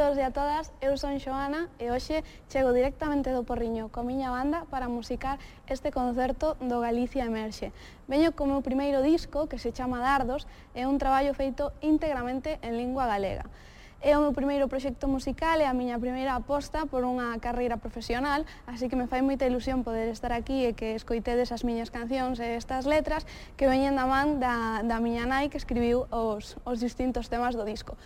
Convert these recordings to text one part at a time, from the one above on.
todos e a todas, eu son Xoana e hoxe chego directamente do Porriño co miña banda para musicar este concerto do Galicia Emerxe. Veño co meu primeiro disco que se chama Dardos e un traballo feito íntegramente en lingua galega. É o meu primeiro proxecto musical e a miña primeira aposta por unha carreira profesional, así que me fai moita ilusión poder estar aquí e que escoitedes as miñas cancións e estas letras que veñen da man da, da miña nai que escribiu os, os distintos temas do disco.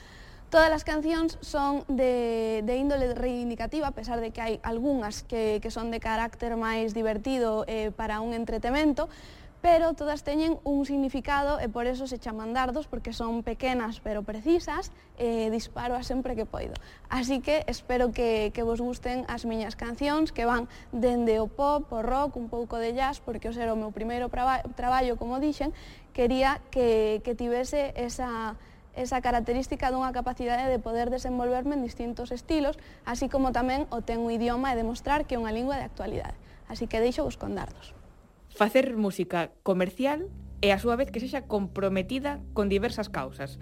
Todas as cancións son de, de índole reivindicativa, a pesar de que hai algunhas que, que son de carácter máis divertido eh, para un entretemento, pero todas teñen un significado e por eso se chaman dardos, porque son pequenas pero precisas, e eh, disparo a sempre que poido. Así que espero que, que vos gusten as miñas cancións, que van dende o pop, o rock, un pouco de jazz, porque o ser o meu primeiro traballo, como dixen, quería que, que tivese esa esa característica dunha capacidade de poder desenvolverme en distintos estilos, así como tamén o ten o idioma e demostrar que é unha lingua de actualidade. Así que deixo vos con dardos. Facer música comercial e a súa vez que sexa comprometida con diversas causas.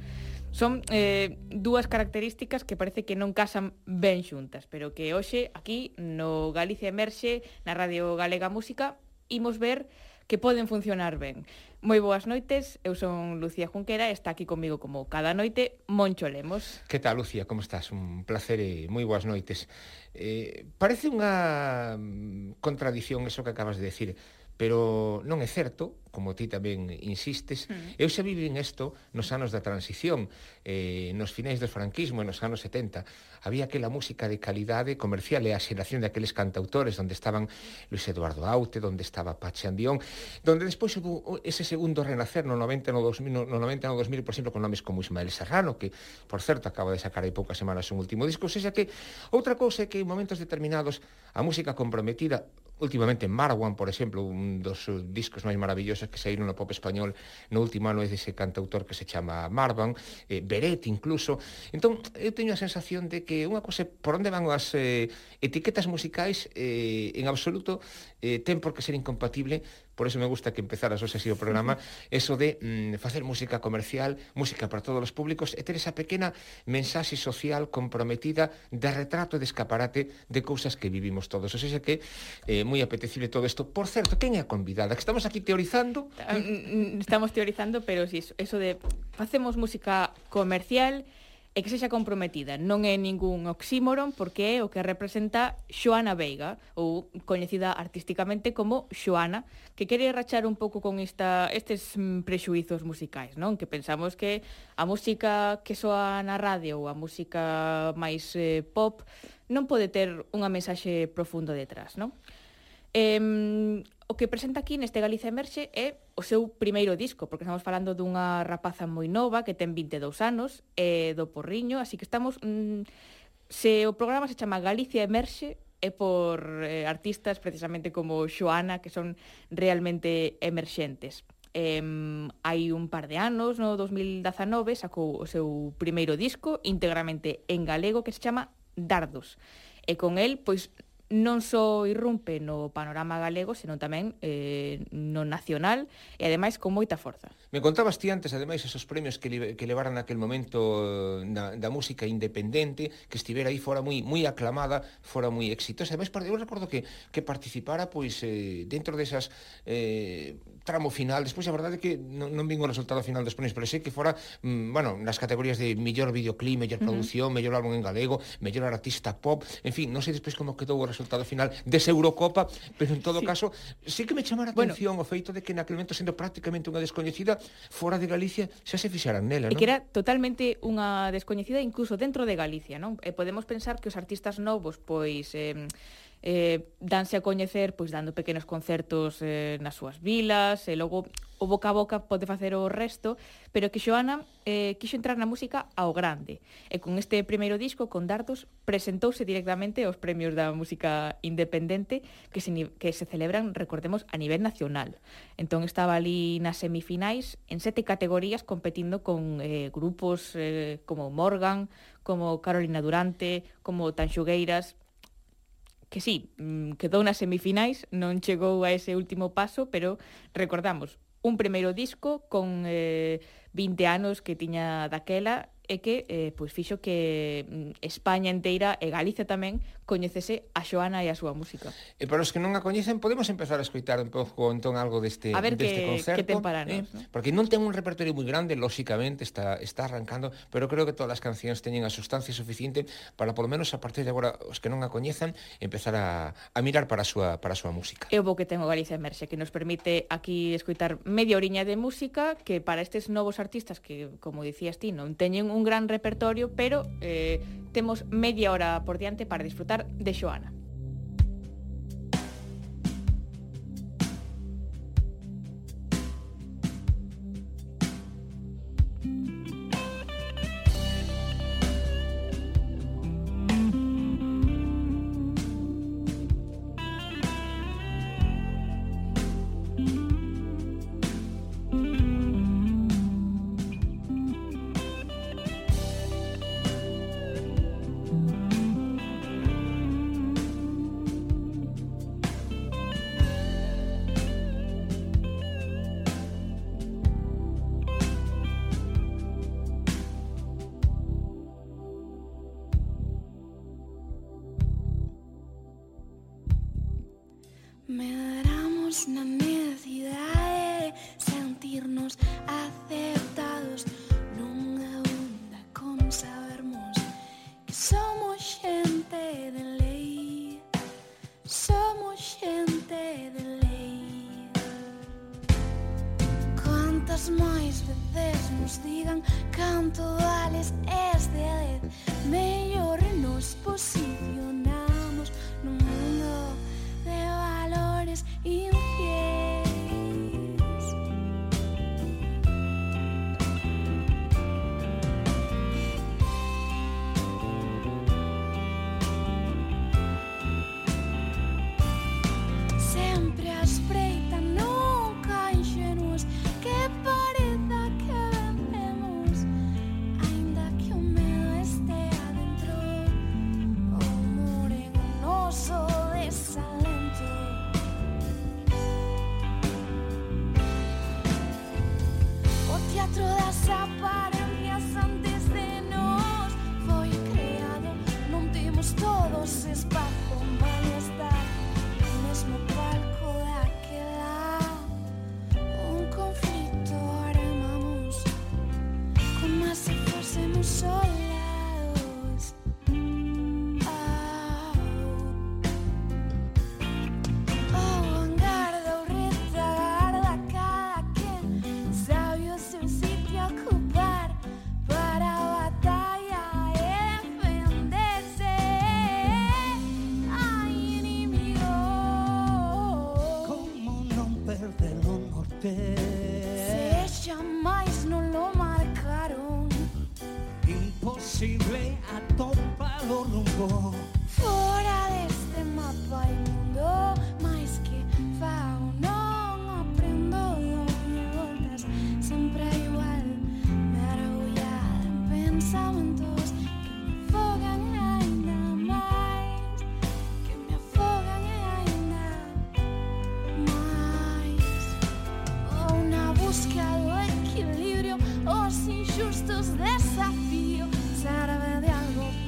Son eh, dúas características que parece que non casan ben xuntas, pero que hoxe aquí no Galicia Emerxe, na Radio Galega Música, imos ver que poden funcionar ben. Moi boas noites, eu son Lucía Junquera e está aquí comigo como cada noite Moncho Lemos. Que tal, Lucía, como estás? Un placer e moi boas noites. Eh, parece unha mm, contradición eso que acabas de decir pero non é certo como ti tamén insistes, mm. eu xa vivín isto nos anos da transición, eh, nos finais do franquismo e nos anos 70. Había aquela música de calidade comercial e a xeración de aqueles cantautores onde estaban Luis Eduardo Aute, onde estaba Pache Andión, donde despois hubo ese segundo renacer no 90 no 2000, no 90 no 2000, por exemplo, con nomes como Ismael Serrano, que, por certo, acaba de sacar hai poucas semanas un último disco, sexa que outra cousa é que en momentos determinados a música comprometida Últimamente Marwan, por exemplo, un dos discos máis maravillosos que saíron no pop español no último ano é dese cantautor que se chama Marwan, eh, Beret incluso. Entón, eu teño a sensación de que unha cousa por onde van as eh, etiquetas musicais eh, en absoluto eh, ten por que ser incompatible, por eso me gusta que empezaras o así o programa, eso de mm, facer música comercial, música para todos os públicos, e ter esa pequena mensaxe social comprometida de retrato e de escaparate de cousas que vivimos todos. O sea que eh, moi apetecible todo isto. Por certo, quen é a convidada? Que estamos aquí teorizando. Ah, mm, mm, estamos teorizando, pero si sí, eso de facemos música comercial, e que sexa comprometida. Non é ningún oxímoron porque é o que representa Xoana Veiga, ou coñecida artísticamente como Xoana, que quere rachar un pouco con esta, estes prexuizos musicais, non? Que pensamos que a música que soa na radio ou a música máis eh, pop non pode ter unha mensaxe profundo detrás, non? Eh, o que presenta aquí neste Galicia Emerxe é o seu primeiro disco, porque estamos falando dunha rapaza moi nova que ten 22 anos, é do Porriño, así que estamos... Mm, se o programa se chama Galicia Emerxe, é por eh, artistas precisamente como Xoana, que son realmente emerxentes. Eh, hai un par de anos, no 2019, sacou o seu primeiro disco íntegramente en galego que se chama Dardos. E con el, pois, non só irrumpe no panorama galego, senón tamén eh, no nacional e ademais con moita forza. Me contabas ti antes, ademais, esos premios que, li, que levaran aquel momento eh, na, da música independente, que estivera aí fora moi moi aclamada, fora moi exitosa. Ademais, eu recordo que, que participara pois eh, dentro desas eh, tramo final, despois a verdade é que non, non vin o resultado final dos premios, pero sei que fora, mm, bueno, nas categorías de mellor videoclip, mellor uh -huh. produción, mellor álbum en galego, mellor artista pop, en fin, non sei despois como quedou o resultado resultado final desa Eurocopa, pero en todo sí. caso, sí que me chamara a bueno, atención o feito de que naquele momento sendo prácticamente unha descoñecida fora de Galicia xa se fixaran nela, non? E que era totalmente unha descoñecida incluso dentro de Galicia, non? E podemos pensar que os artistas novos pois eh, eh, danse a coñecer pois dando pequenos concertos eh, nas súas vilas e logo o boca a boca pode facer o resto, pero que Xoana eh, quixo entrar na música ao grande. E con este primeiro disco, con Dardos, presentouse directamente aos premios da música independente que se, que se celebran, recordemos, a nivel nacional. Entón estaba ali nas semifinais en sete categorías competindo con eh, grupos eh, como Morgan, como Carolina Durante, como Tanxugueiras, que sí, mm, quedou nas semifinais, non chegou a ese último paso, pero recordamos, un primeiro disco con eh, 20 anos que tiña daquela e que eh, pois fixo que mm, España enteira e Galicia tamén coñecese a Xoana e a súa música. E para os que non a coñecen, podemos empezar a escoitar un pouco entón algo deste, a ver deste que, concerto. Que ten para nos, eh? ¿no? Porque non ten un repertorio moi grande, lóxicamente, está, está arrancando, pero creo que todas as cancións teñen a sustancia suficiente para, polo menos, a partir de agora, os que non a coñezan, empezar a, a mirar para a súa, para a súa música. É o bo que ten o Galicia Emerxe, Merxe, que nos permite aquí escoitar media oriña de música que para estes novos artistas que, como dicías ti, non teñen un gran repertorio, pero eh, temos media hora por diante para disfrutar de Joana. os injustos desafíos, serve de algo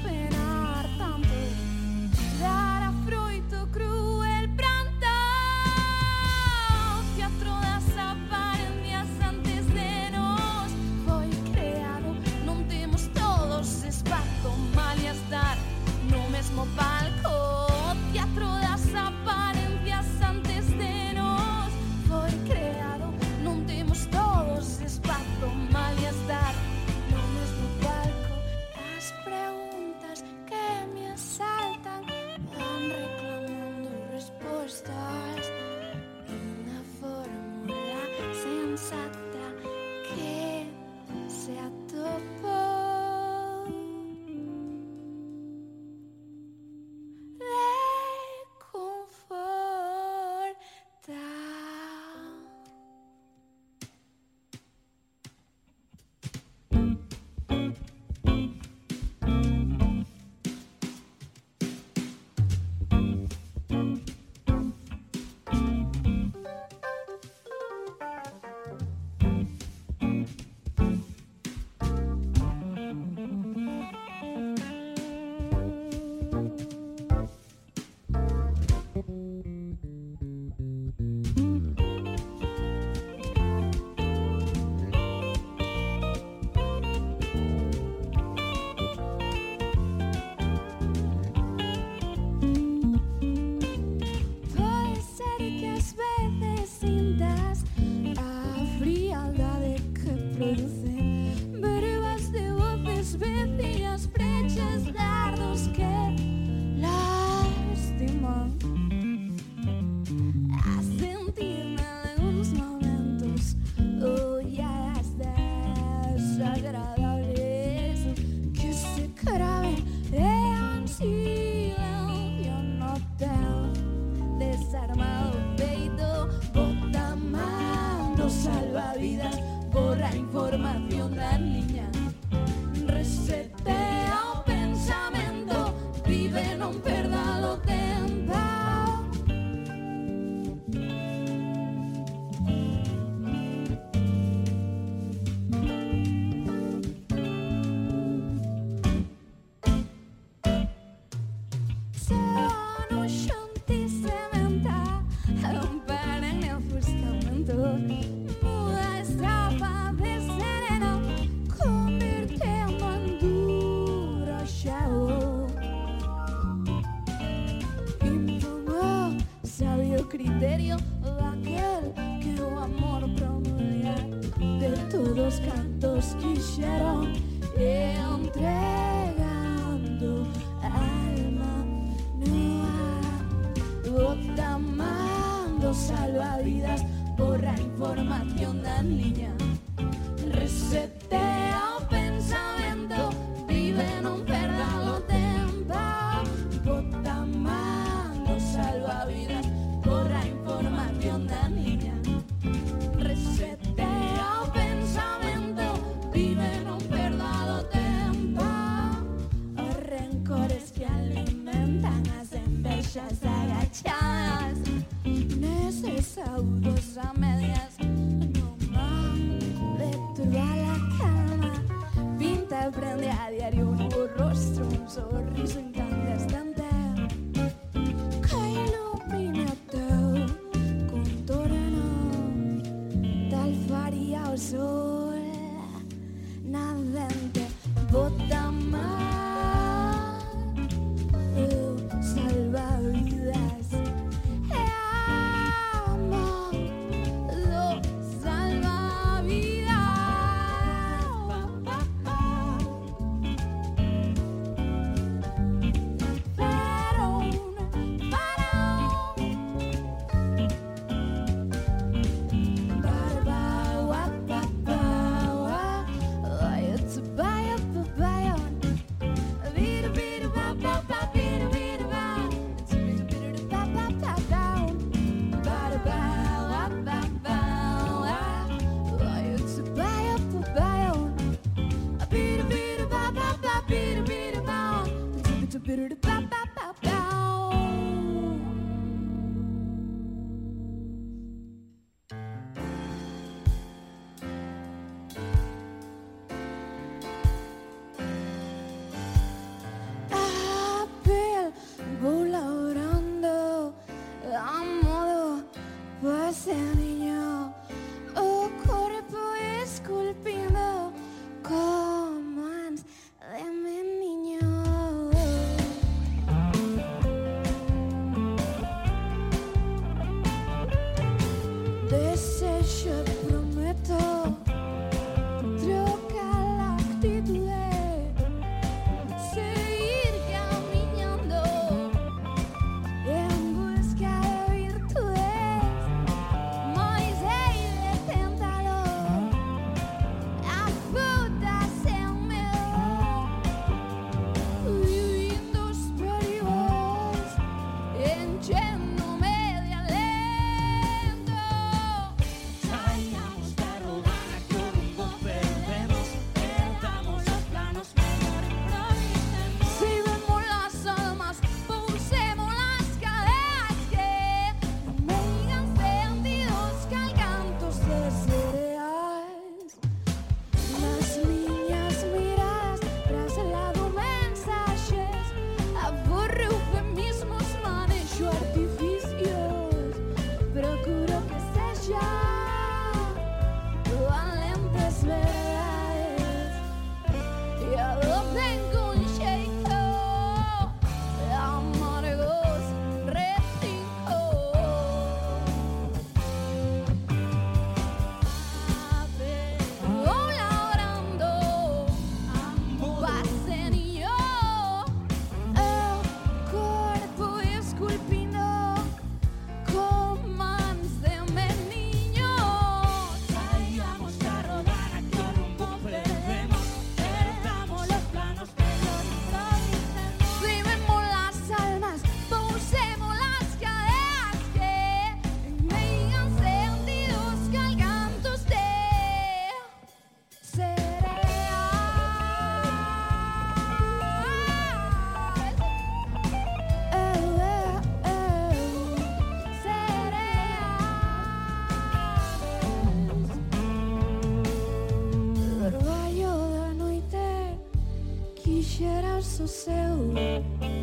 sou seu.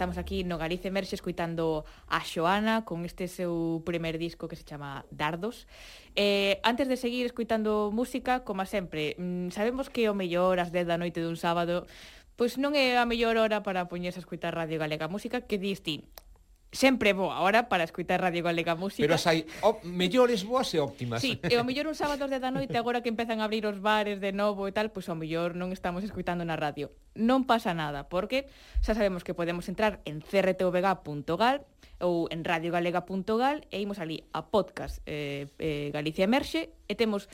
Estamos aquí no Galicia Emerxe escuitando a Xoana con este seu primer disco que se chama Dardos. Eh, antes de seguir escuitando música, como sempre, mm, sabemos que o mellor ás 10 da noite dun sábado pois non é a mellor hora para poñerse a escutar Radio Galega Música que dis ti, sempre boa hora para escutar Radio Galega Música. Pero as hai oh, mellores boas e óptimas. Sí, e o mellor un sábado de da noite agora que empezan a abrir os bares de novo e tal, pois pues, o mellor non estamos escutando na radio. Non pasa nada, porque xa sabemos que podemos entrar en crtvg.gal ou en radiogalega.gal e imos ali a podcast eh, eh, Galicia Emerxe e temos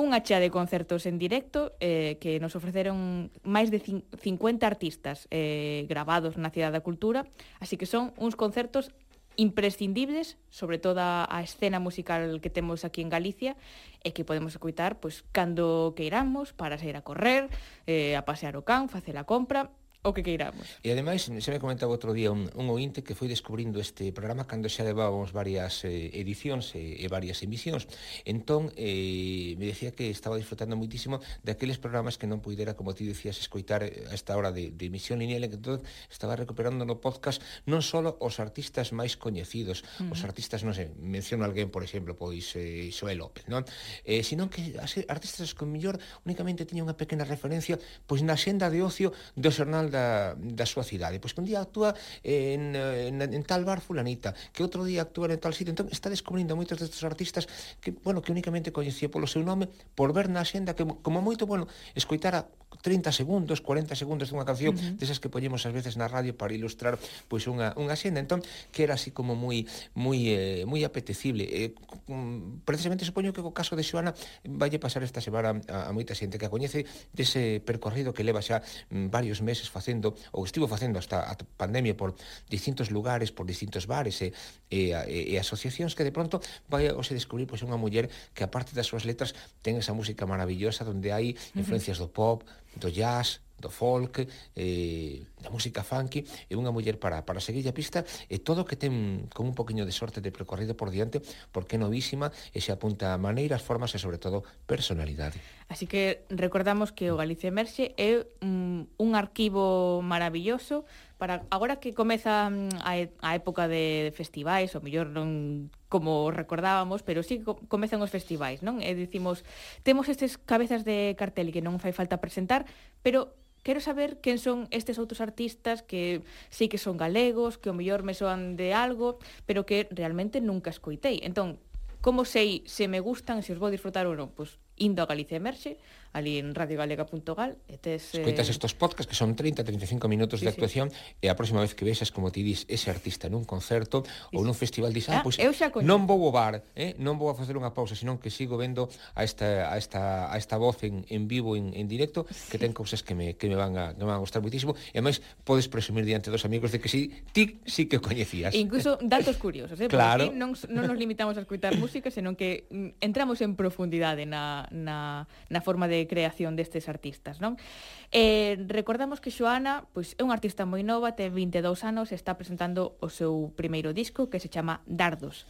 unha chea de concertos en directo eh, que nos ofreceron máis de 50 artistas eh, gravados na Cidade da Cultura, así que son uns concertos imprescindibles sobre toda a escena musical que temos aquí en Galicia e que podemos escutar pois, cando queiramos para sair a correr, eh, a pasear o can, facer a compra o que queiramos. E ademais, se me comentaba outro día un, un ointe que foi descubrindo este programa cando xa levábamos varias eh, edicións e, e varias emisións. Entón, eh, me decía que estaba disfrutando muitísimo daqueles programas que non puidera, como ti decías, escoitar eh, a esta hora de, de emisión lineal, e que entón estaba recuperando no podcast non só os artistas máis coñecidos. Uh -huh. os artistas, non sei, menciono alguén, por exemplo, pois eh, Xoel López, non? Eh, sino que as artistas que mellor únicamente tiña unha pequena referencia pois na xenda de ocio do xornal da, da súa cidade. Pois que un día actúa en, en, en tal bar fulanita, que outro día actúa en tal sitio. Entón, está descubrindo moitos destes artistas que, bueno, que únicamente coñecía polo seu nome, por ver na xenda que, como moito, bueno, escoitara 30 segundos, 40 segundos dunha canción uh -huh. desas que poñemos ás veces na radio para ilustrar pois unha unha xenda. Entón, que era así como moi moi eh, moi apetecible. Eh, mm, precisamente supoño que co caso de Xoana vai pasar esta semana a, a moita xente que a coñece dese percorrido que leva xa mm, varios meses facendo facendo ou estivo facendo hasta a pandemia por distintos lugares, por distintos bares e, e, e, e asociacións que de pronto vai a se descubrir pois unha muller que aparte das súas letras ten esa música maravillosa donde hai influencias do pop, do jazz, do folk, eh, da música funky, e unha muller para, para seguir a pista, e todo que ten con un poquinho de sorte de percorrido por diante, porque é novísima e se apunta a maneiras, formas e, sobre todo, personalidade. Así que recordamos que o Galicia Emerxe é un, un arquivo maravilloso para agora que comeza mm, a, a época de festivais, ou mellor non como recordábamos, pero sí comezan os festivais, non? E dicimos, temos estes cabezas de cartel que non fai falta presentar, pero quero saber quen son estes outros artistas que sí que son galegos, que o mellor me soan de algo, pero que realmente nunca escoitei. Entón, como sei se me gustan, se os vou disfrutar ou non? Pois, indo a Galicia Emerxe, ali en radiogalega.gal e tes... Eh... Escoitas estos podcast que son 30, 35 minutos sí, de actuación sí. e a próxima vez que vexas como ti dis ese artista nun concerto sí, ou nun festival dis, ah, ah pois eu xa non vou ao bar, eh? non vou a facer unha pausa, senón que sigo vendo a esta a esta a esta voz en, en vivo en, en directo sí. que ten cousas que me que me van a que me van a gustar muitísimo e máis podes presumir diante dos amigos de que si ti si que o coñecías. E incluso datos curiosos, eh? Claro. Porque non, non nos limitamos a escutar música, senón que mm, entramos en profundidade na na na forma de de creación destes artistas. Non? Eh, recordamos que Xoana pois, é unha artista moi nova, ten 22 anos, está presentando o seu primeiro disco que se chama Dardos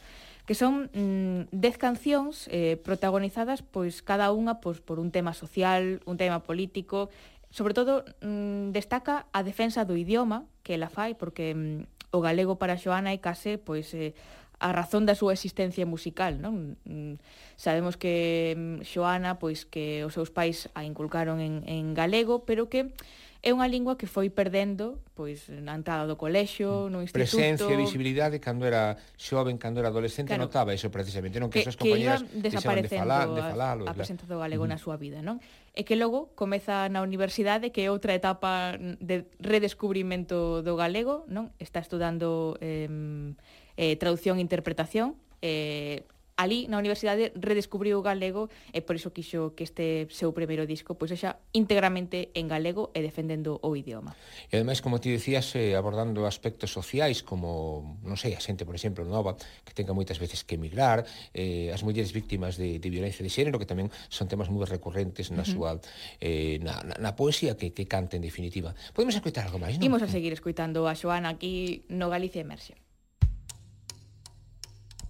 que son mm, dez cancións eh, protagonizadas pois cada unha pois, por un tema social, un tema político, sobre todo mm, destaca a defensa do idioma que ela fai, porque mm, o galego para Xoana é case pois eh, a razón da súa existencia musical, non? Mm, sabemos que mm, Xoana, pois que os seus pais a inculcaron en, en galego, pero que é unha lingua que foi perdendo pois na entrada do colexio, mm. no instituto. Presencia e visibilidade cando era xoven, cando era adolescente claro, notaba iso precisamente, non que, que que súas compañeras deixaban de falar, de falalo, a, a presenza do galego mm. na súa vida, non? E que logo comeza na universidade, que é outra etapa de redescubrimento do galego, non? Está estudando eh, eh, traducción e interpretación. Eh, ali na universidade redescubriu o galego e por iso quixo que este seu primeiro disco pois xa íntegramente en galego e defendendo o idioma. E ademais, como ti decías, eh, abordando aspectos sociais como, non sei, a xente, por exemplo, nova que tenga moitas veces que emigrar, eh, as mulleres víctimas de, de violencia de xénero, que tamén son temas moi recurrentes na uh -huh. súa eh, na, na, na poesía que, que canta en definitiva. Podemos escoitar algo máis, non? Imos a seguir escoitando a Xoana aquí no Galicia Emerxe.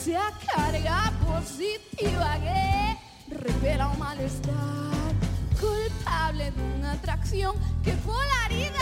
Esa carga positiva que revela un malestar culpable de una atracción que polariza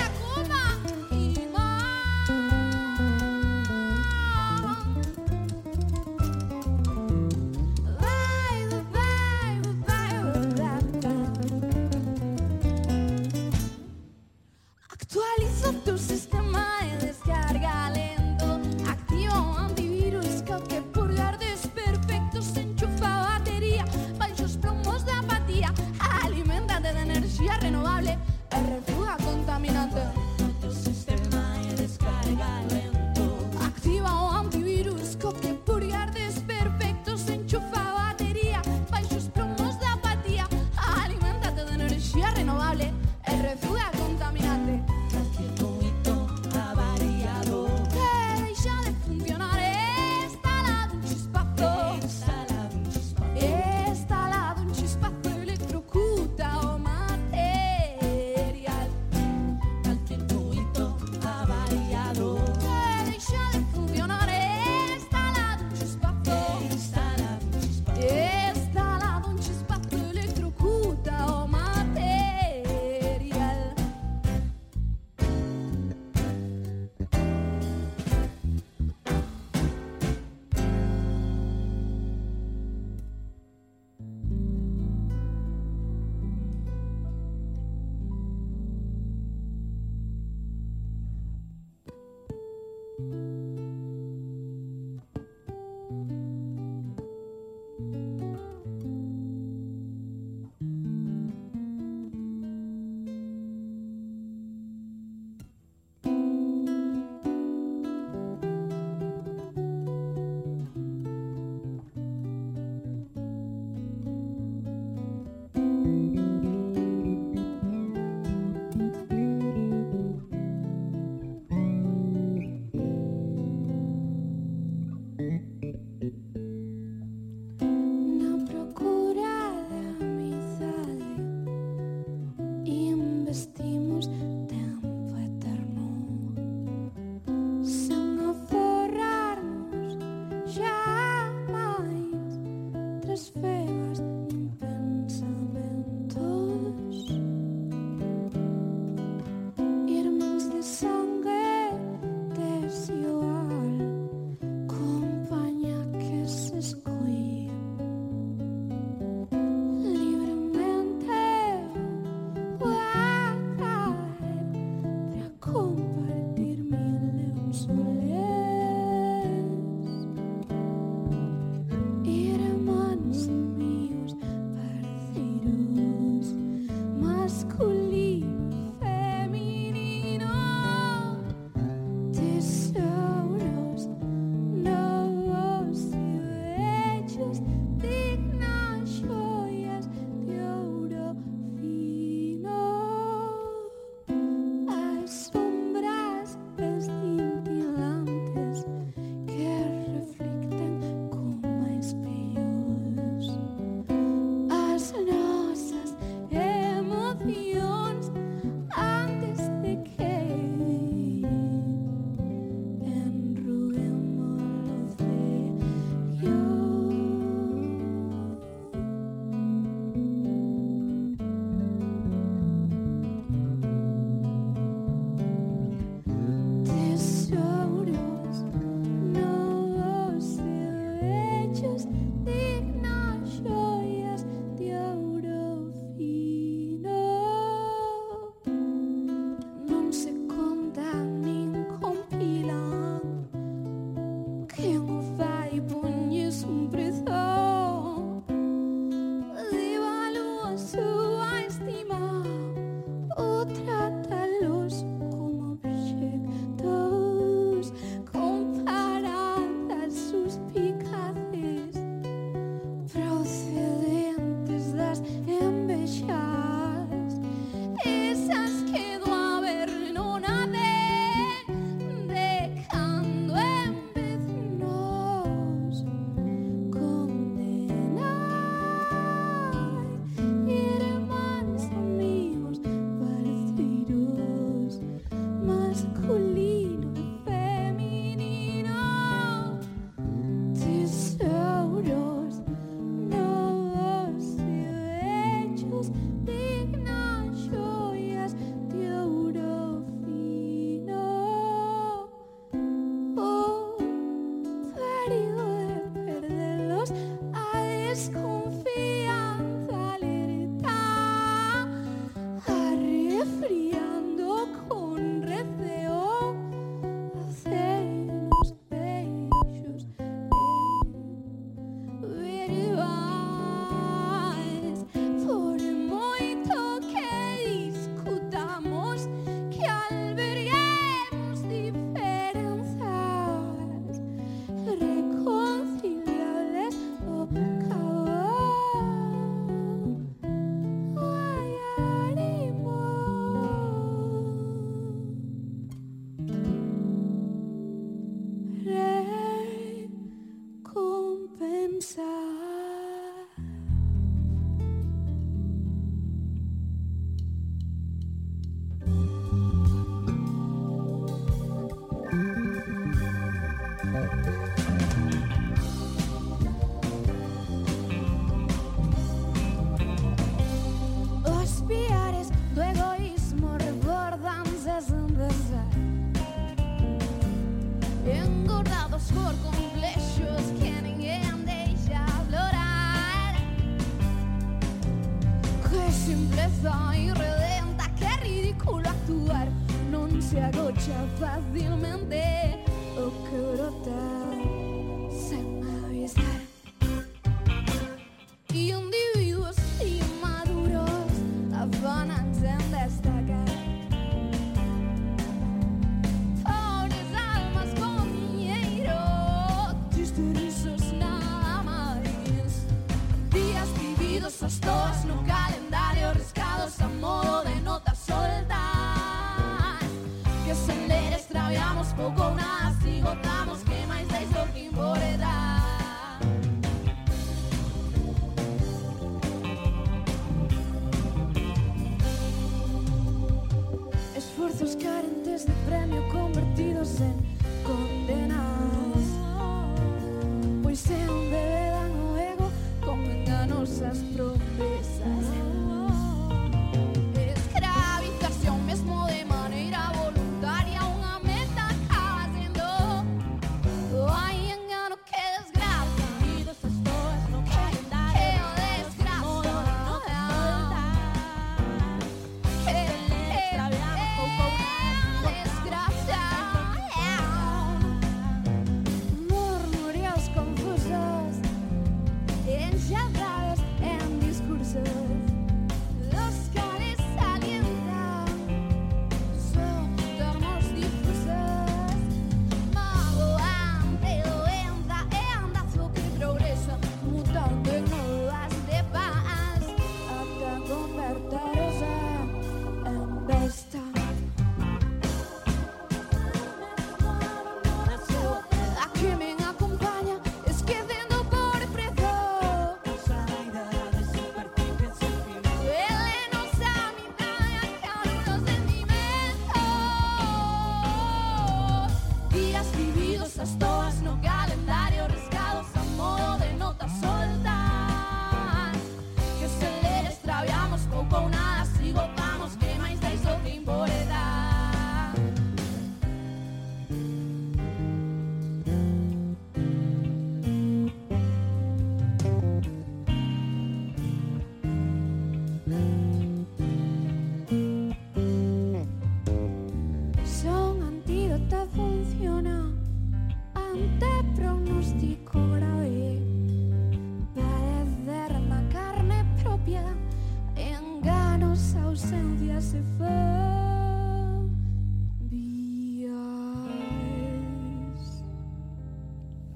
frozen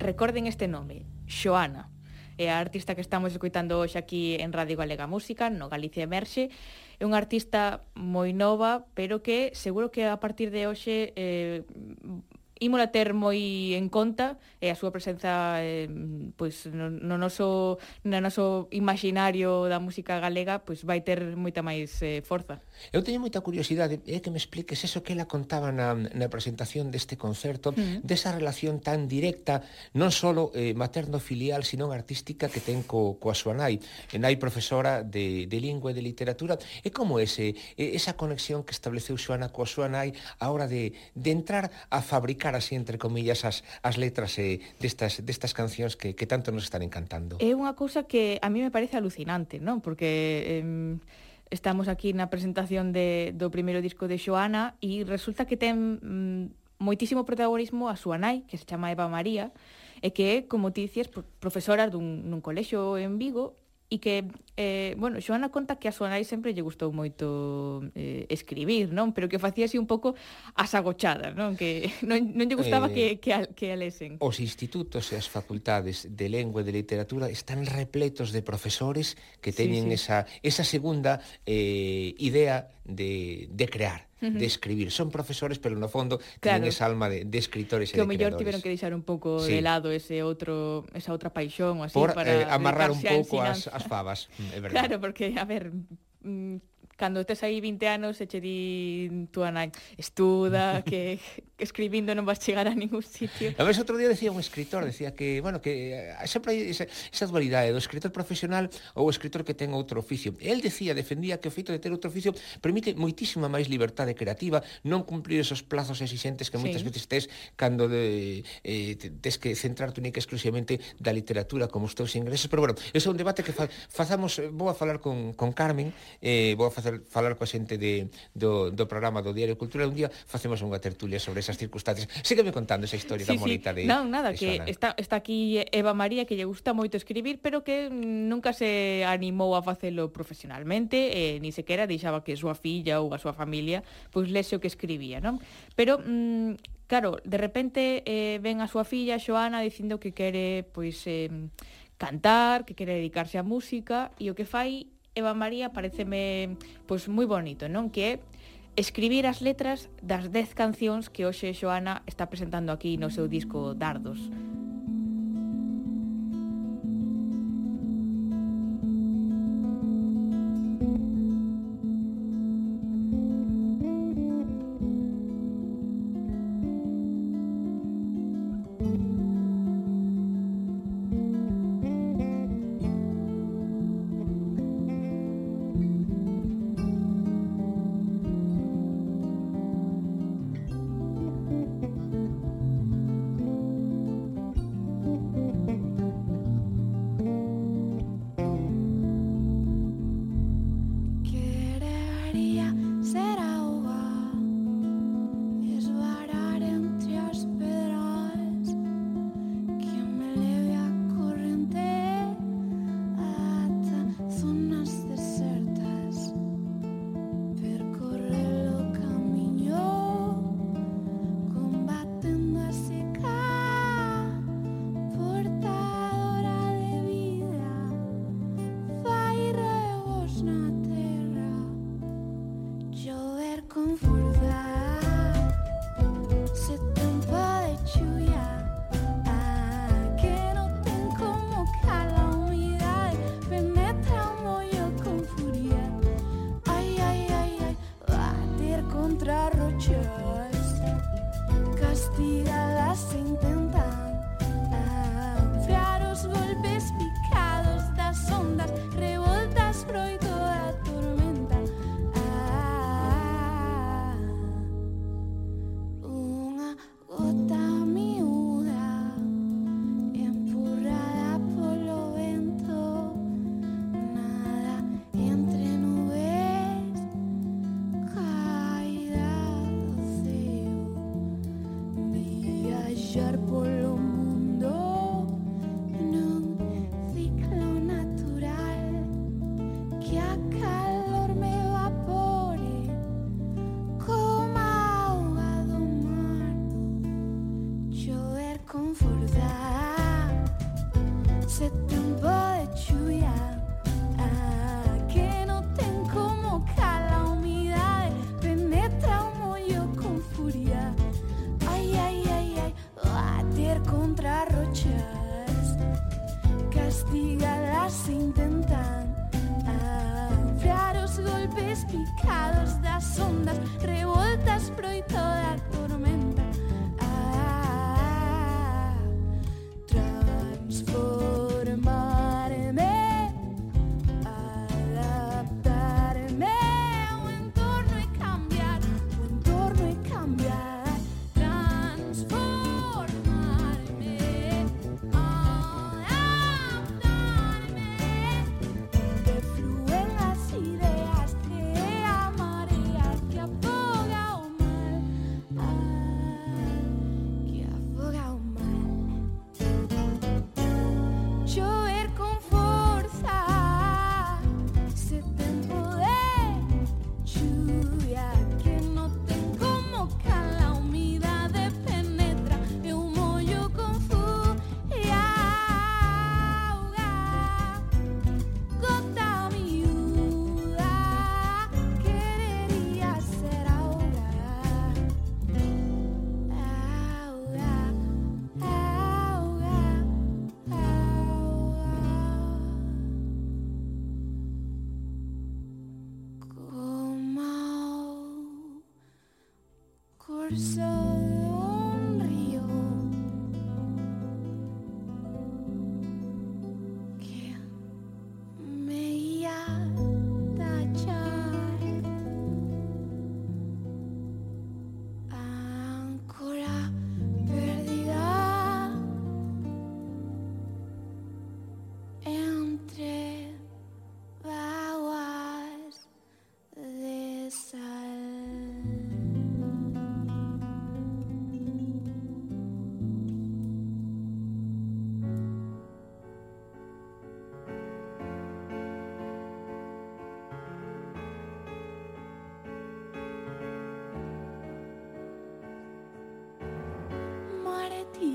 Recorden este nome, Xoana. É a artista que estamos escoitando hoxe aquí en Radio Galega Música, no Galicia Emerxe. É unha artista moi nova, pero que seguro que a partir de hoxe eh, ímola ter moi en conta e a súa presenza eh, pois no, no noso no noso imaginario da música galega pois vai ter moita máis eh, forza. Eu teño moita curiosidade, é que me expliques eso que ela contaba na, na presentación deste concerto, mm. desa relación tan directa, non só eh, materno-filial, sino artística que ten co, coa súa nai, e nai profesora de, de lingua e de literatura. E como ese, esa conexión que estableceu Xoana coa súa nai a hora de, de entrar a fabricar sacar así entre comillas as, as letras eh, destas, destas cancións que, que tanto nos están encantando. É unha cousa que a mí me parece alucinante, non? Porque eh, estamos aquí na presentación de, do primeiro disco de Xoana e resulta que ten mm, moitísimo protagonismo a súa nai, que se chama Eva María, e que é, como ti dicías, profesora dun, nun colexo en Vigo e que, eh, bueno, Xoana conta que a súa nai sempre lle gustou moito eh, escribir, non? Pero que facía así un pouco as agochadas, non? Que non, non lle gustaba eh, que, que, a, que a lesen. Os institutos e as facultades de lengua e de literatura están repletos de profesores que teñen sí, sí. esa, esa segunda eh, idea de, de crear de escribir. Son profesores, pero no fondo claro. tienen esa alma de, de escritores que e de o mellor tiveron que deixar un pouco sí. de lado ese outro esa outra paixón ou así Por, para eh, amarrar un pouco as, as favas, mm, é verdade. Claro, porque a ver, mm, cando tes aí 20 anos e che di tú anai, estuda, que, que escribindo non vas chegar a ningún sitio. A vez outro día decía un escritor, decía que, bueno, que eh, sempre hai esa, esa dualidade do escritor profesional ou o escritor que ten outro oficio. El decía, defendía que o feito de ter outro oficio permite moitísima máis liberdade creativa, non cumplir esos plazos exixentes que moitas sí. veces tes cando de, eh, tes que centrarte única exclusivamente da literatura como os teus ingresos. Pero bueno, ese é un debate que fa, fazamos, eh, vou a falar con, con Carmen, eh, vou a facer, falar coa xente de, do, do programa do Diario Cultura un día facemos unha tertulia sobre esas circunstancias sígueme contando esa historia sí, tan sí. bonita de non, nada, de que está, está aquí Eva María que lle gusta moito escribir pero que nunca se animou a facelo profesionalmente eh, ni sequera deixaba que a súa filla ou a súa familia pois lese o que escribía non? pero mm, claro, de repente eh, ven a súa filla Xoana dicindo que quere pois eh, cantar, que quere dedicarse á música e o que fai Eva María pareceme pois moi bonito, non? Que é escribir as letras das 10 cancións que hoxe Xoana está presentando aquí no seu disco Dardos.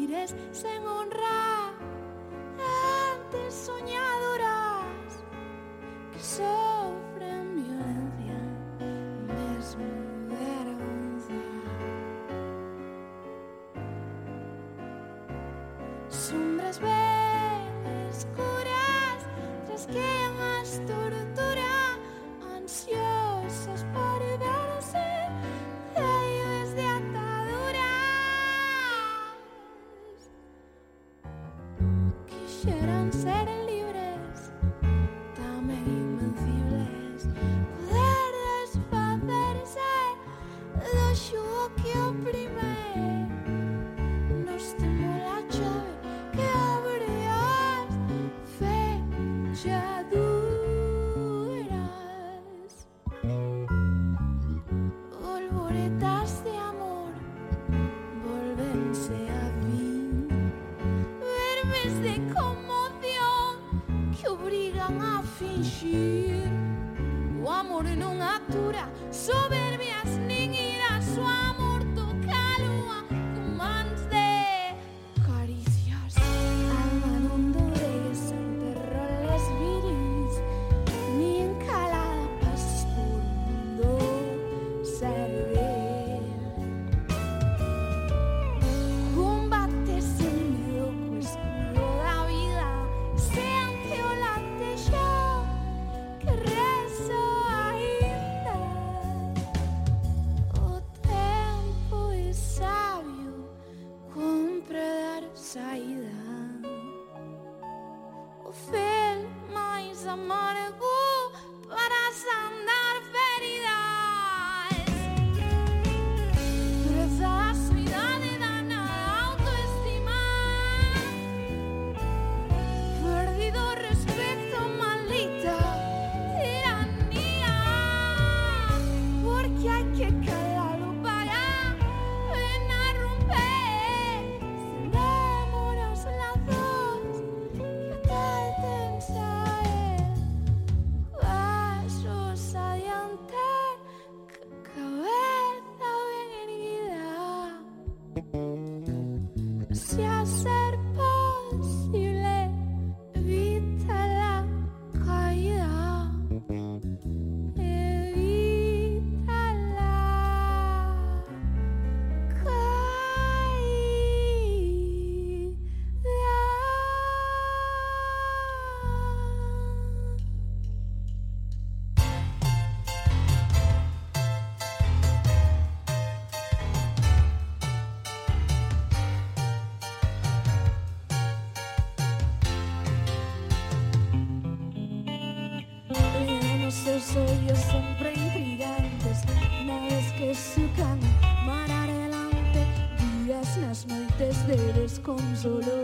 mires sen honra antes soñadoras que sufren violencia mesmo vergonza sombras verdes should unsettle. consolo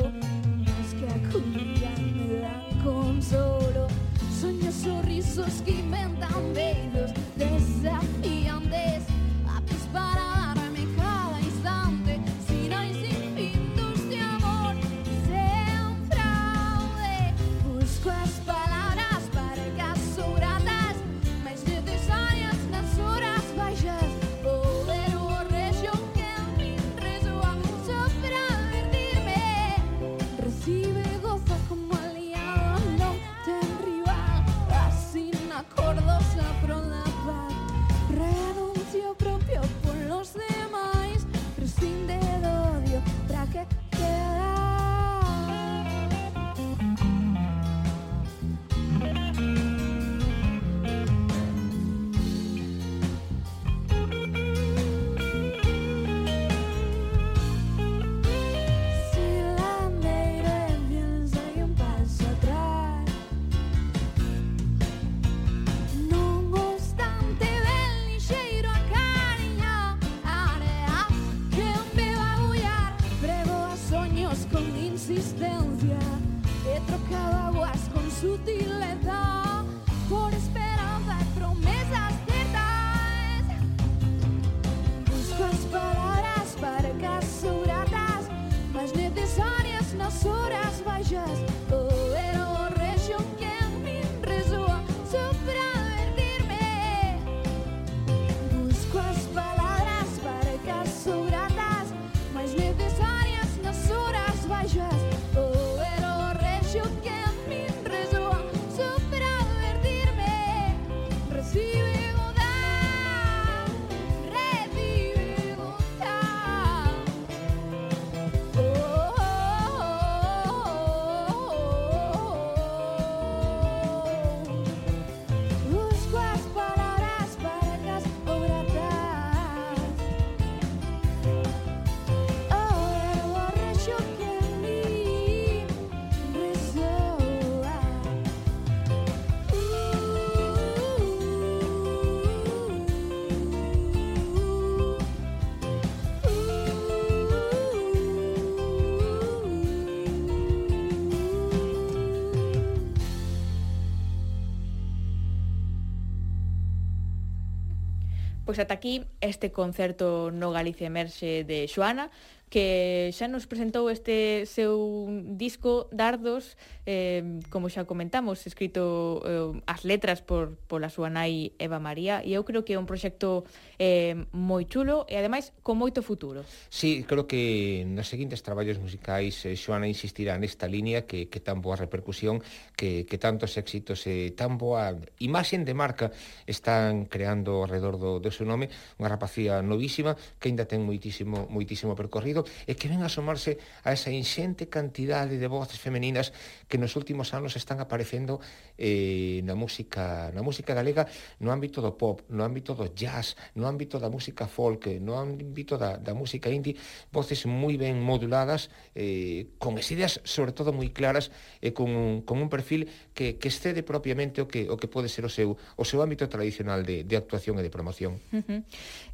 Pois ata aquí este concerto no Galicia Emerxe de Xoana que xa nos presentou este seu disco Dardos, eh, como xa comentamos, escrito eh, as letras por, pola súa nai Eva María, e eu creo que é un proxecto eh, moi chulo e ademais con moito futuro. Sí, creo que nos seguintes traballos musicais eh, Xoana insistirá nesta línea que, que tan boa repercusión, que, que tantos éxitos e eh, tan boa imaxen de marca están creando alrededor do, do seu nome, unha rapacía novísima que aínda ten moitísimo moitísimo percorrido e que ven a asomarse a esa inxente cantidade de voces femeninas que nos últimos anos están aparecendo eh, na música na música galega no ámbito do pop, no ámbito do jazz, no ámbito da música folk, no ámbito da, da música indie, voces moi ben moduladas, eh, con ideas sobre todo moi claras e eh, con, con un perfil que, que excede propiamente o que, o que pode ser o seu, o seu ámbito tradicional de, de actuación e de promoción. Uh -huh.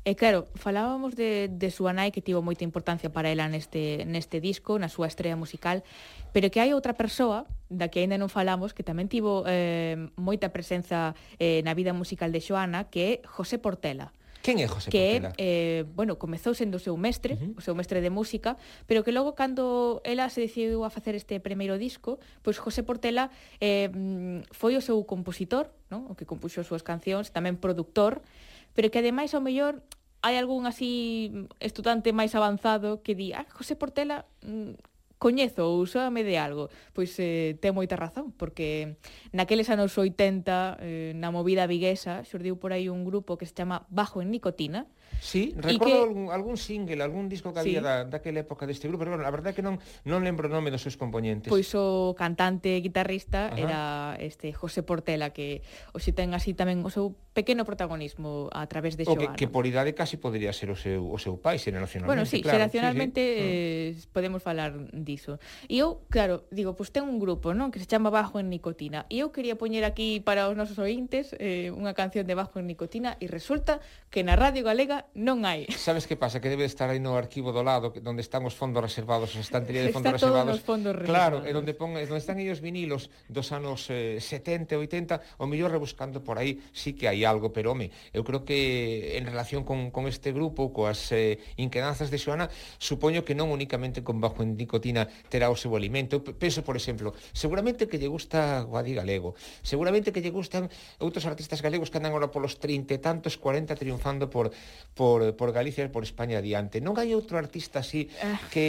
E claro, falábamos de, de súa nai que tivo moita importancia para ela neste, neste disco, na súa estrella musical, pero que hai outra persoa da que aínda non falamos, que tamén tivo eh, moita presenza eh, na vida musical de Xoana, que é José Portela. Quen é José que, Portela? eh, bueno, comezou sendo o seu mestre, uh -huh. o seu mestre de música, pero que logo cando ela se decidiu a facer este primeiro disco, pois José Portela eh, foi o seu compositor, non? o que compuxo as súas cancións, tamén productor, pero que ademais ao mellor hai algún así estudante máis avanzado que di, ah, José Portela mm, coñezo ou soame de algo, pois eh, ten moita razón, porque naqueles anos 80, eh, na movida viguesa, xurdiu por aí un grupo que se chama Bajo en Nicotina. Sí, recordo que... algún, algún single, algún disco que había sí. da, daquela época deste grupo, pero bueno, a verdade é que non, non lembro o nome dos seus componentes. Pois o cantante guitarrista Ajá. era este José Portela, que hoxe ten así tamén o seu pequeno protagonismo a través de Xoa. O que, que por idade casi podría ser o seu, o seu pai xeracionalmente. Bueno, sí, claro, xeracionalmente sí, sí. Mm. Eh, podemos falar diso. E eu, claro, digo, pois pues ten un grupo, non? Que se chama Bajo en Nicotina. E eu quería poñer aquí para os nosos ointes eh, unha canción de Bajo en Nicotina e resulta que na Radio Galega non hai. Sabes que pasa? Que debe estar aí no arquivo do lado onde están os fondos reservados, a estantería de fondos Está reservados. fondos reservados. Claro, é onde, pon, onde están ellos vinilos dos anos eh, 70, 80, o mellor rebuscando por aí sí que hai algo, pero home, eu creo que en relación con, con este grupo, coas eh, inquedanzas de Xoana, supoño que non únicamente con bajo en nicotina terá o seu alimento. Penso, por exemplo, seguramente que lle gusta Guadi Galego, seguramente que lle gustan outros artistas galegos que andan ahora polos 30 e tantos, 40 triunfando por, por, por Galicia e por España adiante. Non hai outro artista así eh. que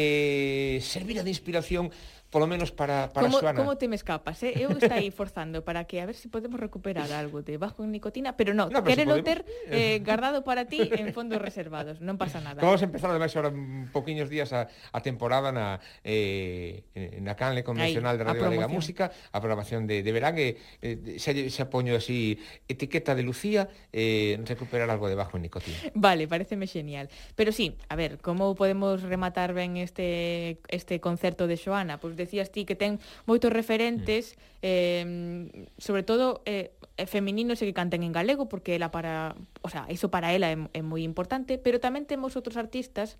servira de inspiración polo menos para, para como, Xoana. Como te me escapas, eh? eu está aí forzando para que a ver se si podemos recuperar algo de bajo en nicotina, pero no, no pero si podemos... ter eh, guardado para ti en fondos reservados, non pasa nada. Vamos a empezar ademais agora un poquinhos días a, a temporada na eh, na canle convencional aí, de Radio Galega Música, a programación de, de verán e eh, se, se poño así etiqueta de Lucía eh, recuperar algo de bajo en nicotina. Vale, pareceme genial. Pero sí, a ver, como podemos rematar ben este este concerto de Xoana? Pois pues decías ti, que ten moitos referentes, mm. eh, sobre todo eh, eh, femininos e que canten en galego, porque ela para, o sea, iso para ela é, é moi importante, pero tamén temos outros artistas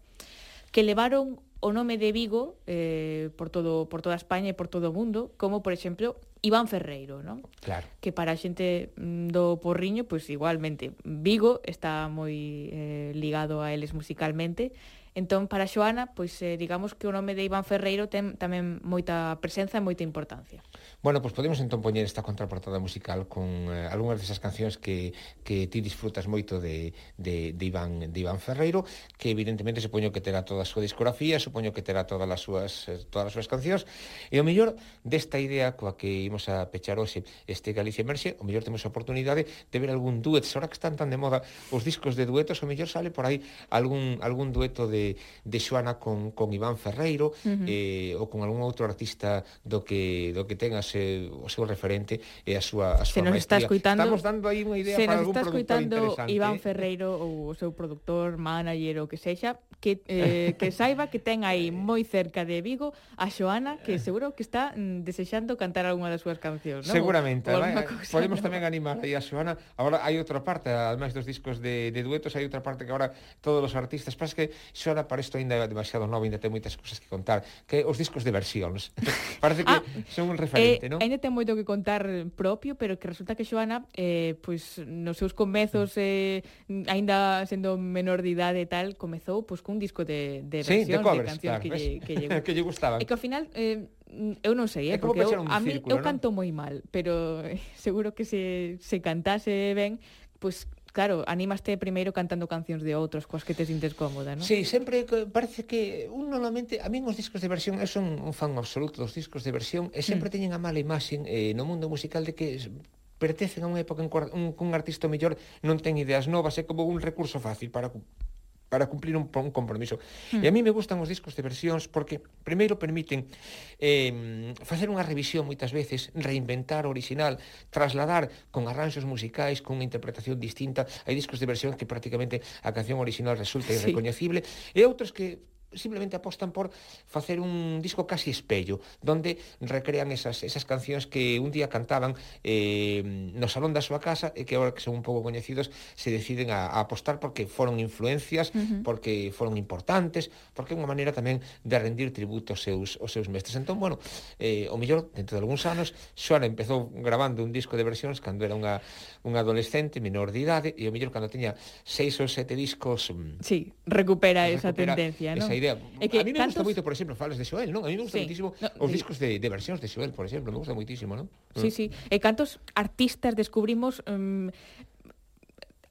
que levaron o nome de Vigo eh, por todo por toda España e por todo o mundo, como por exemplo Iván Ferreiro, ¿no? Claro. Que para a xente mm, do Porriño, pois pues, igualmente Vigo está moi eh, ligado a eles musicalmente Entón, para Xoana, pois eh, digamos que o nome de Iván Ferreiro ten tamén moita presenza e moita importancia. Bueno, pois podemos entón poñer esta contraportada musical con eh, algunhas desas cancións que, que ti disfrutas moito de, de, de, Iván, de Iván Ferreiro, que evidentemente supoño que terá toda a súa discografía, supoño que terá todas as súas, eh, todas as súas cancións, e o mellor desta idea coa que imos a pechar hoxe este Galicia Emerxe, o mellor temos a oportunidade de ver algún duet, ahora que están tan de moda os discos de duetos, o mellor sale por aí algún, algún dueto de de, de Xoana con, con Iván Ferreiro uh -huh. eh, ou con algún outro artista do que do que tenga se, o seu referente e a súa a súa se nos maestría. está escuitando, Estamos dando aí unha idea se para algún productor interesante. Iván eh. Ferreiro ou o seu productor, manager ou que sexa, que eh, que saiba que ten aí moi cerca de Vigo a Xoana que seguro que está mm, desexando cantar algunha das súas cancións, non? Seguramente, o, eh, podemos tamén animar aí a Xoana. Agora hai outra parte, ademais dos discos de, de duetos, hai outra parte que agora todos os artistas, pasa que Xoana emisora, para isto ainda é demasiado novo, ainda ten moitas cousas que contar, que os discos de versións. Parece que ah, son un referente, eh, non? Ainda ten moito que contar propio, pero que resulta que Xoana, eh, pois, nos seus comezos, eh, ainda sendo menor de idade e tal, comezou pois, cun disco de, de versións, sí, de, covers, de cancións claro, que, lle, que, lle, que lle gustaban. E que ao final... Eh, eu non sei, eh, porque eu, a mí círculo, eu canto ¿no? moi mal, pero seguro que se, se cantase ben, pois pues, claro, animaste primeiro cantando cancións de outros coas que te sintes cómoda, non? Sí, sempre parece que un normalmente a min os discos de versión eu son un fan absoluto dos discos de versión e sempre mm. teñen a mala imaxe eh, no mundo musical de que pertencen a unha época en que un, un artista mellor non ten ideas novas, é como un recurso fácil para para cumplir un, un compromiso. Mm. E a mí me gustan os discos de versións porque primeiro permiten eh, facer unha revisión moitas veces, reinventar o original, trasladar con arranxos musicais, con unha interpretación distinta. Hai discos de versión que prácticamente a canción original resulta irrecoñecible sí. e outros que simplemente apostan por facer un disco casi espello, donde recrean esas, esas cancións que un día cantaban eh, no salón da súa casa e que agora que son un pouco coñecidos se deciden a, a apostar porque foron influencias, uh -huh. porque foron importantes, porque é unha maneira tamén de rendir tributo aos seus, aos seus mestres. Entón, bueno, eh, o mellor, dentro de algúns anos, Xoana empezou grabando un disco de versións cando era unha, unha adolescente menor de idade e o mellor cando teña seis ou sete discos... Mm, sí, recupera, recupera esa tendencia, non? Esa idea. É que, a mí me cantos... gusta moito, por exemplo, falas de Xoel, non? A mí me gusta sí. moitísimo no, os discos de, de versións de Xoel, por exemplo, me gusta moitísimo, non? Sí, mm. sí. E cantos artistas descubrimos um,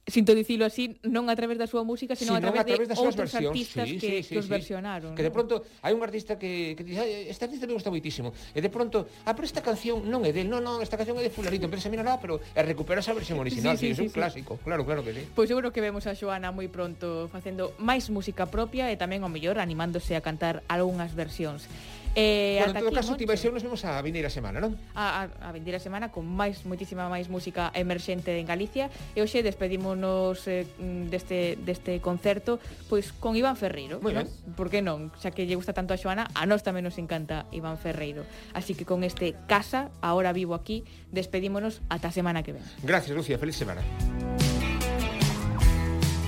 sinto dicilo así, non a través da súa música, sino a través, a través de outros versións, artistas sí, que, sí, sí, que os sí. versionaron. Que de pronto hai un artista que, que dice, este artista me gusta moitísimo, e de pronto, ah, pero esta canción non é del, non, non, esta canción é de fulanito, se mira, lá, pero recupera esa versión original, sí, sí, sí, sí, é un sí, clásico, claro, claro que sí. Pois pues seguro que vemos a Xoana moi pronto facendo máis música propia e tamén, o mellor, animándose a cantar algunhas versións. Eh, bueno, en todo caso, Tibaixeu nos vemos a vindeira semana, non? A, a, a vindeira semana con máis, moitísima máis música emerxente en Galicia e hoxe despedímonos eh, deste, deste concerto pois con Iván Ferreiro, Moi non? Ben. Por que non? Xa que lle gusta tanto a Xoana, a nós tamén nos encanta Iván Ferreiro. Así que con este Casa, ahora vivo aquí, despedímonos ata a semana que ven. Gracias, Lucía. Feliz semana.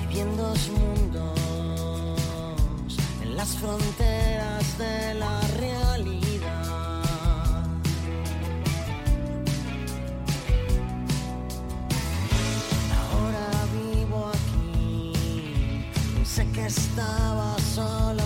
Viviendo su mundo. Las fronteras de la realidad. Ahora vivo aquí, sé que estaba solo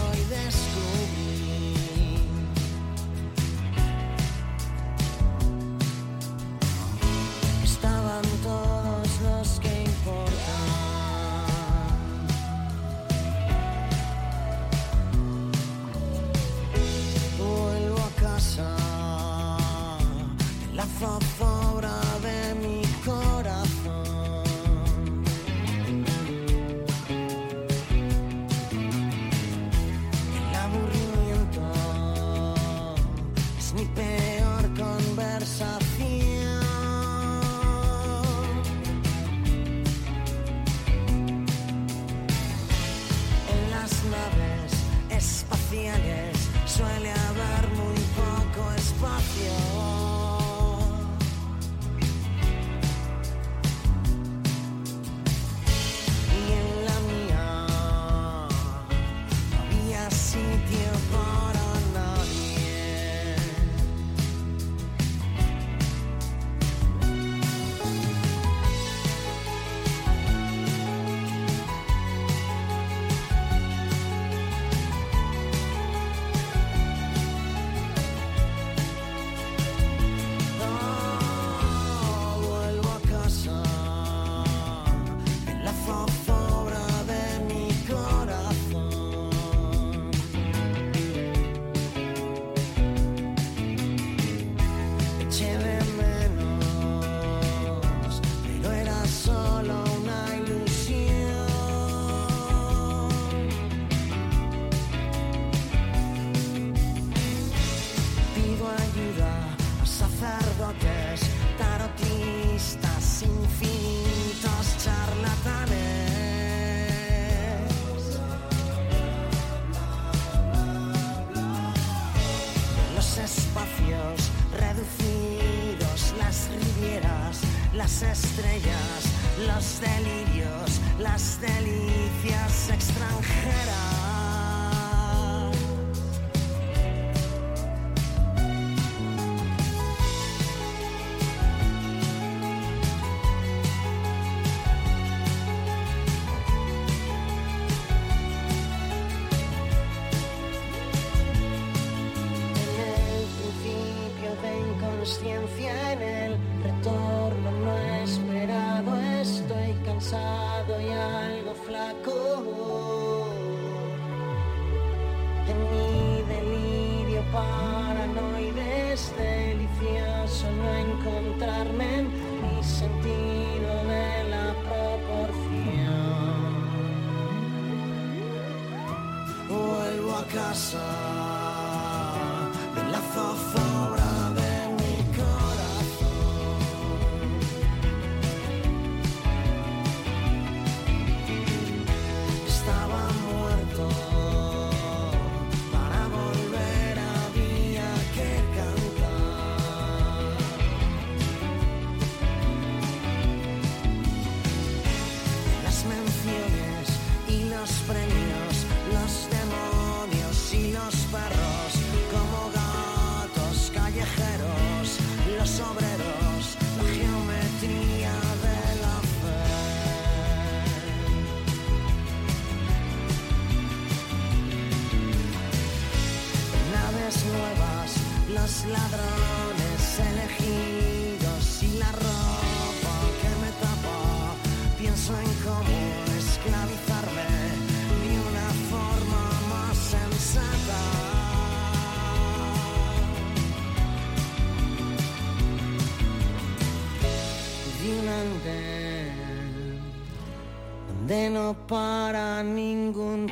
para ningún